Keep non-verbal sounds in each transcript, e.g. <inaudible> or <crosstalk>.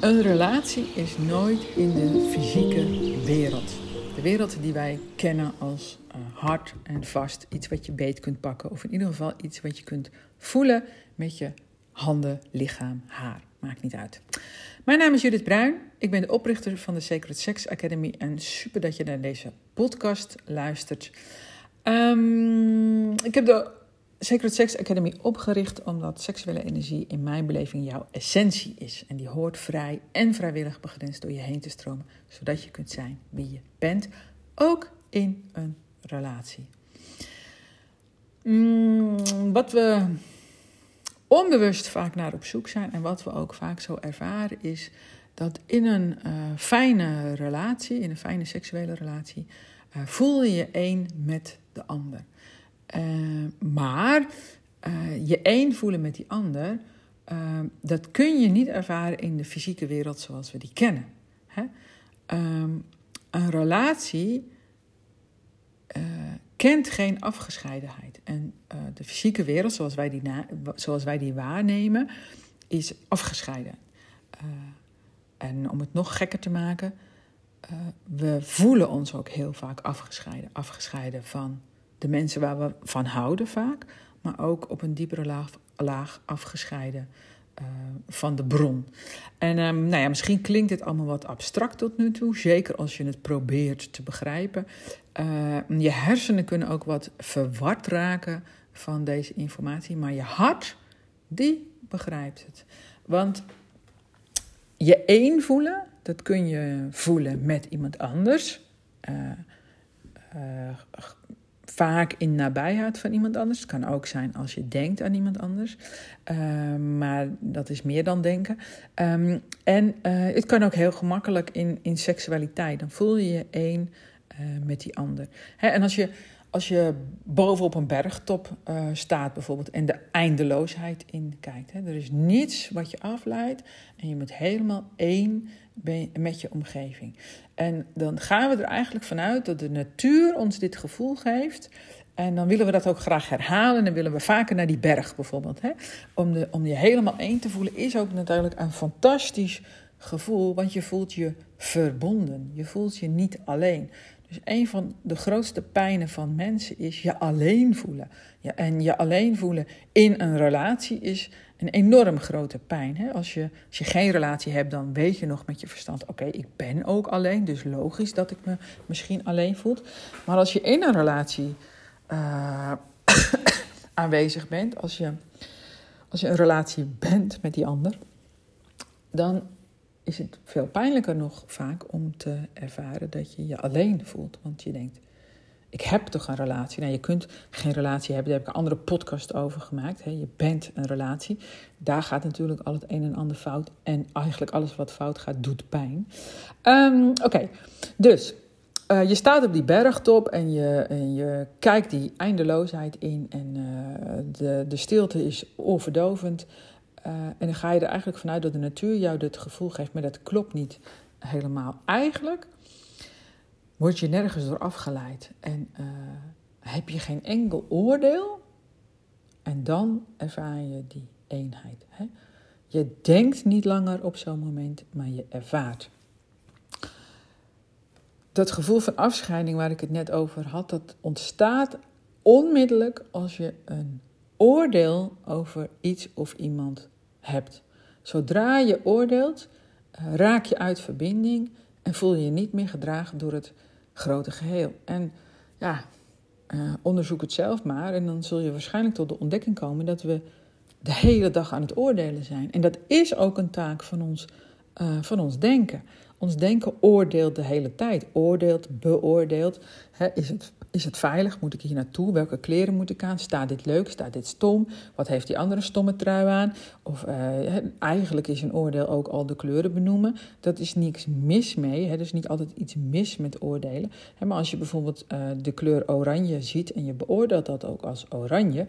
Een relatie is nooit in de fysieke wereld. De wereld die wij kennen als uh, hard en vast. Iets wat je beet kunt pakken. Of in ieder geval iets wat je kunt voelen met je handen, lichaam, haar. Maakt niet uit. Mijn naam is Judith Bruin. Ik ben de oprichter van de Sacred Sex Academy. En super dat je naar deze podcast luistert. Um, ik heb de Sacred Sex Academy opgericht omdat seksuele energie in mijn beleving jouw essentie is. En die hoort vrij en vrijwillig begrensd door je heen te stromen, zodat je kunt zijn wie je bent, ook in een relatie. Mm, wat we onbewust vaak naar op zoek zijn en wat we ook vaak zo ervaren is dat in een uh, fijne relatie, in een fijne seksuele relatie, uh, voel je je één met de ander. Uh, maar je één voelen met die ander, dat kun je niet ervaren in de fysieke wereld zoals we die kennen. Hè? Um, een relatie kent geen afgescheidenheid. En de fysieke wereld, zoals wij die, zoals wij die waarnemen, is afgescheiden. En om het nog gekker te maken, we voelen ons ook heel vaak afgescheiden. Afgescheiden van de mensen waar we van houden vaak, maar ook op een diepere laag, laag afgescheiden uh, van de bron. En um, nou ja, misschien klinkt dit allemaal wat abstract tot nu toe, zeker als je het probeert te begrijpen. Uh, je hersenen kunnen ook wat verward raken van deze informatie, maar je hart, die begrijpt het. Want je één voelen, dat kun je voelen met iemand anders. Uh, vaak in nabijheid van iemand anders. Het kan ook zijn als je denkt aan iemand anders. Uh, maar dat is meer dan denken. Um, en uh, het kan ook heel gemakkelijk in, in seksualiteit. Dan voel je je één uh, met die ander. Hè, en als je, als je bovenop een bergtop staat bijvoorbeeld en de eindeloosheid in kijkt. Hè, er is niets wat je afleidt en je bent helemaal één met je omgeving. En dan gaan we er eigenlijk vanuit dat de natuur ons dit gevoel geeft. En dan willen we dat ook graag herhalen. En dan willen we vaker naar die berg bijvoorbeeld. Hè? Om, de, om je helemaal één te voelen is ook natuurlijk een fantastisch gevoel. Want je voelt je verbonden. Je voelt je niet alleen. Dus een van de grootste pijnen van mensen is je alleen voelen. Ja, en je alleen voelen in een relatie is een enorm grote pijn. Hè? Als, je, als je geen relatie hebt, dan weet je nog met je verstand: oké, ik ben ook alleen, dus logisch dat ik me misschien alleen voel. Maar als je in een relatie uh, <coughs> aanwezig bent, als je, als je een relatie bent met die ander, dan is het veel pijnlijker nog vaak om te ervaren dat je je alleen voelt. Want je denkt, ik heb toch een relatie? Nou, je kunt geen relatie hebben, daar heb ik een andere podcast over gemaakt. Hè? Je bent een relatie. Daar gaat natuurlijk al het een en ander fout. En eigenlijk alles wat fout gaat, doet pijn. Um, Oké, dus uh, je staat op die bergtop en je, en je kijkt die eindeloosheid in. En uh, de, de stilte is overdovend. Uh, en dan ga je er eigenlijk vanuit dat de natuur jou dit gevoel geeft, maar dat klopt niet helemaal. Eigenlijk word je nergens door afgeleid en uh, heb je geen enkel oordeel. En dan ervaar je die eenheid. Hè? Je denkt niet langer op zo'n moment, maar je ervaart. Dat gevoel van afscheiding waar ik het net over had, dat ontstaat onmiddellijk als je een oordeel over iets of iemand hebt. Zodra je oordeelt, eh, raak je uit verbinding en voel je je niet meer gedragen door het grote geheel. En ja, uh, onderzoek het zelf maar en dan zul je waarschijnlijk tot de ontdekking komen dat we de hele dag aan het oordelen zijn. En dat is ook een taak van ons, uh, van ons denken. Ons denken oordeelt de hele tijd. Oordeelt, beoordeelt. is, het, is het veilig? Moet ik hier naartoe? Welke kleren moet ik aan? Staat dit leuk? Staat dit stom? Wat heeft die andere stomme trui aan? Of uh, eigenlijk is een oordeel ook al de kleuren benoemen. Dat is niks mis mee. Hè? Er is niet altijd iets mis met oordelen. Hè? Maar als je bijvoorbeeld uh, de kleur oranje ziet en je beoordeelt dat ook als oranje,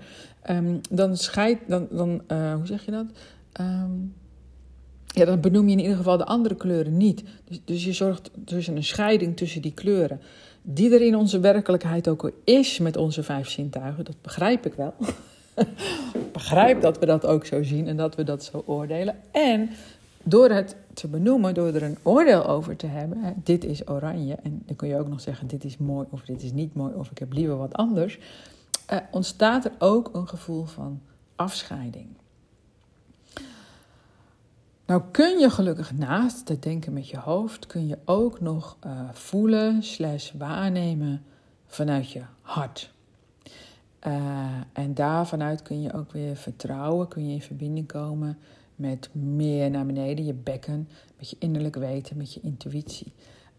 um, dan scheidt, dan, dan uh, hoe zeg je dat? Um, ja, dan benoem je in ieder geval de andere kleuren niet. Dus, dus je zorgt dus een scheiding tussen die kleuren. Die er in onze werkelijkheid ook al is met onze vijf zintuigen, dat begrijp ik wel. <laughs> begrijp dat we dat ook zo zien en dat we dat zo oordelen. En door het te benoemen, door er een oordeel over te hebben, dit is oranje, en dan kun je ook nog zeggen, dit is mooi of dit is niet mooi, of ik heb liever wat anders, eh, ontstaat er ook een gevoel van afscheiding. Nou kun je gelukkig naast het denken met je hoofd, kun je ook nog uh, voelen slash waarnemen vanuit je hart. Uh, en daarvanuit kun je ook weer vertrouwen, kun je in verbinding komen met meer naar beneden, je bekken, met je innerlijk weten, met je intuïtie.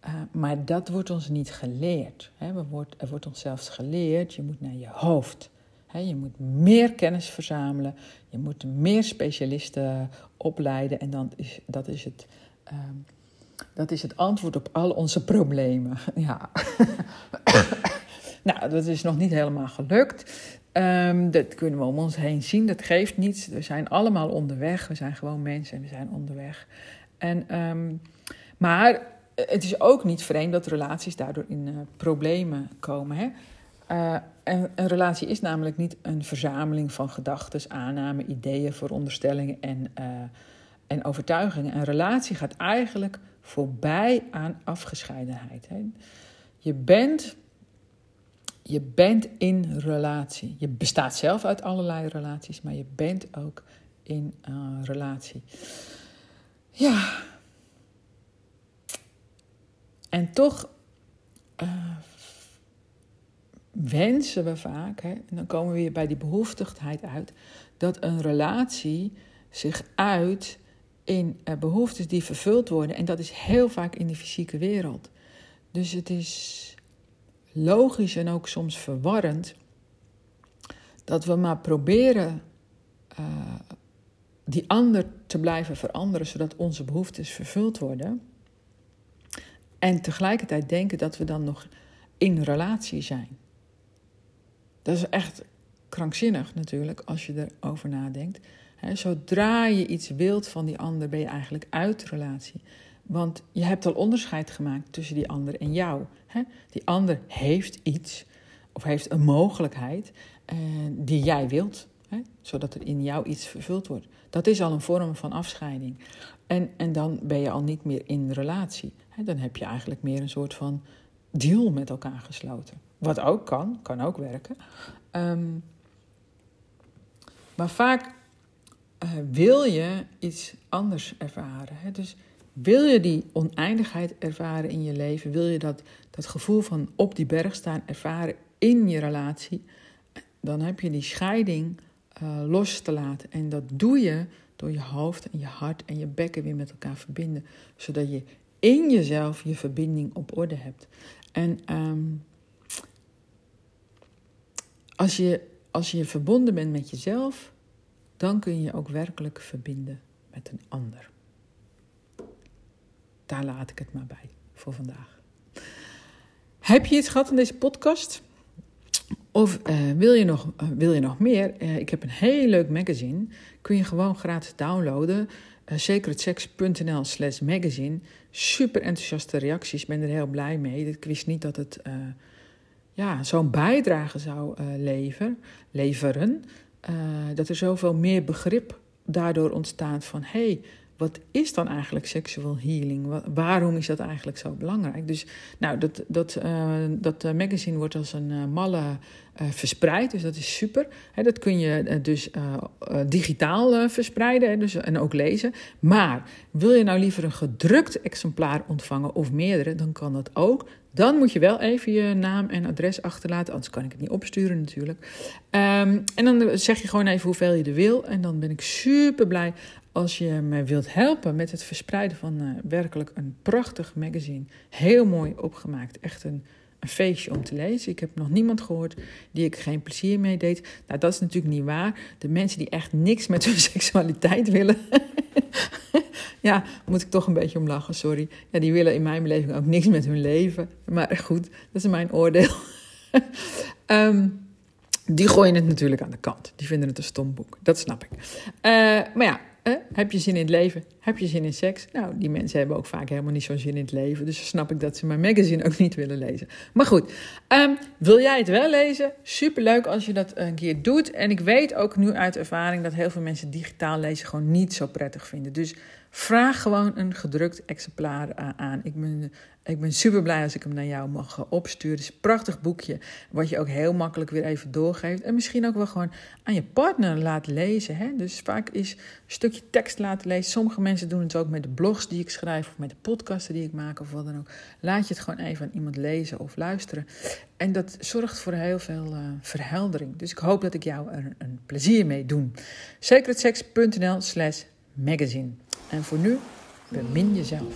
Uh, maar dat wordt ons niet geleerd. Hè. We wordt, er wordt ons zelfs geleerd, je moet naar je hoofd. Je moet meer kennis verzamelen, je moet meer specialisten opleiden en dan is, dat, is het, uh, dat is het antwoord op al onze problemen. <laughs> Ja. nou, dat is nog niet helemaal gelukt. Um, dat kunnen we om ons heen zien, dat geeft niets. We zijn allemaal onderweg, we zijn gewoon mensen en we zijn onderweg. En, um, maar het is ook niet vreemd dat relaties daardoor in uh, problemen komen. Hè? Uh, een, een, relatie is namelijk niet een verzameling van gedachten, aannamen, ideeën, veronderstellingen en, uh, en overtuigingen. Een relatie gaat eigenlijk voorbij aan afgescheidenheid. Hè? Je bent je bent in relatie. Je bestaat zelf uit allerlei relaties, maar je bent ook in relatie. Ja. En toch uh, wensen we vaak, hè, en dan komen we weer bij die behoeftigheid uit, dat een relatie zich uit in uh, behoeftes die vervuld worden. En dat is heel vaak in de fysieke wereld. Dus het is logisch en ook soms verwarrend dat we maar proberen uh, die ander te blijven veranderen zodat onze behoeftes vervuld worden. En tegelijkertijd denken dat we dan nog in relatie zijn. Dat is echt krankzinnig natuurlijk als je erover nadenkt. Zodra je iets wilt van die ander, ben je eigenlijk uit relatie. Want je hebt al onderscheid gemaakt tussen die ander en jou. Die ander heeft iets of heeft een mogelijkheid uh, die jij wilt, zodat er in jou iets vervuld wordt. Dat is al een vorm van afscheiding. En, en dan ben je al niet meer in relatie. Dan heb je eigenlijk meer een soort van deal met elkaar gesloten. Wat ook kan, kan ook werken. Um, maar vaak uh, wil je iets anders ervaren. Hè? Dus wil je die oneindigheid ervaren in je leven? Wil je dat, dat gevoel van op die berg staan ervaren in je relatie? Dan heb je die scheiding uh, los te laten. En dat doe je door je hoofd en je hart en je bekken weer met elkaar verbinden. Zodat je in jezelf je verbinding op orde hebt. En um, als, je, als je verbonden bent met jezelf, dan kun je ook werkelijk verbinden met een ander daar laat ik het maar bij voor vandaag. Heb je iets gehad aan deze podcast? Of uh, wil, je nog, uh, wil je nog meer? Uh, ik heb een heel leuk magazine. Kun je gewoon gratis downloaden. secretsex.nl slash magazine. Super enthousiaste reacties. ben er heel blij mee. Ik wist niet dat het ja, zo'n bijdrage zou leveren. leveren. dat er zoveel meer begrip daardoor ontstaat van... hey, wat is dan eigenlijk seksual healing? waarom is dat eigenlijk zo belangrijk? Dus nou, dat, dat, uh, dat magazine wordt als een malle verspreid, dus dat is super. dat kun je dus digitaal verspreiden dus, en ook lezen. Maar wil je nou liever een gedrukt exemplaar ontvangen of meerdere, dan kan dat ook. Dan moet je wel even je naam en adres achterlaten, anders kan ik het niet opsturen natuurlijk. Um, en dan zeg je gewoon even hoeveel je er wil. En dan ben ik super blij als je me wilt helpen met het verspreiden van werkelijk een prachtig magazine. Heel mooi opgemaakt. Echt een, een, feestje om te lezen. Ik heb nog niemand gehoord die ik geen plezier mee deed. Nou, dat is natuurlijk niet waar. De mensen die echt niks met hun <laughs> seksualiteit willen. <laughs> ja, moet ik toch een beetje om lachen, sorry. Ja, die willen in mijn beleving ook niks met hun leven. Maar goed, dat is mijn oordeel. um, <laughs> die gooien het natuurlijk aan de kant. Die vinden het een stom boek. Dat snap ik. Uh, maar ja, heb je zin in het leven? Heb je zin in seks? Nou, die mensen hebben ook vaak helemaal niet zo'n zin in het leven. Dus snap ik dat ze mijn magazine ook niet willen lezen. Maar goed, ehm, wil jij het wel lezen? Superleuk als je dat een keer doet. En ik weet ook nu uit ervaring dat heel veel mensen digitaal lezen gewoon niet zo prettig vinden. Dus vraag gewoon een gedrukt exemplaar aan. Ik ben ik ben super blij als ik hem naar jou mag eh, opsturen. Het is een prachtig boekje, wat je ook heel makkelijk weer even doorgeeft. En misschien ook wel gewoon aan je partner laat lezen. Hè? Dus vaak is een stukje tekst laten lezen. Sommige mensen doen het ook met de blogs die ik schrijf, of met de podcasten die ik maak, of wat dan ook. Laat je het gewoon even aan iemand lezen of luisteren. En dat zorgt voor heel veel uh, verheldering. Dus ik hoop dat ik jou er een plezier mee doe. secretsex.nl slash magazine. En voor nu, bemin jezelf.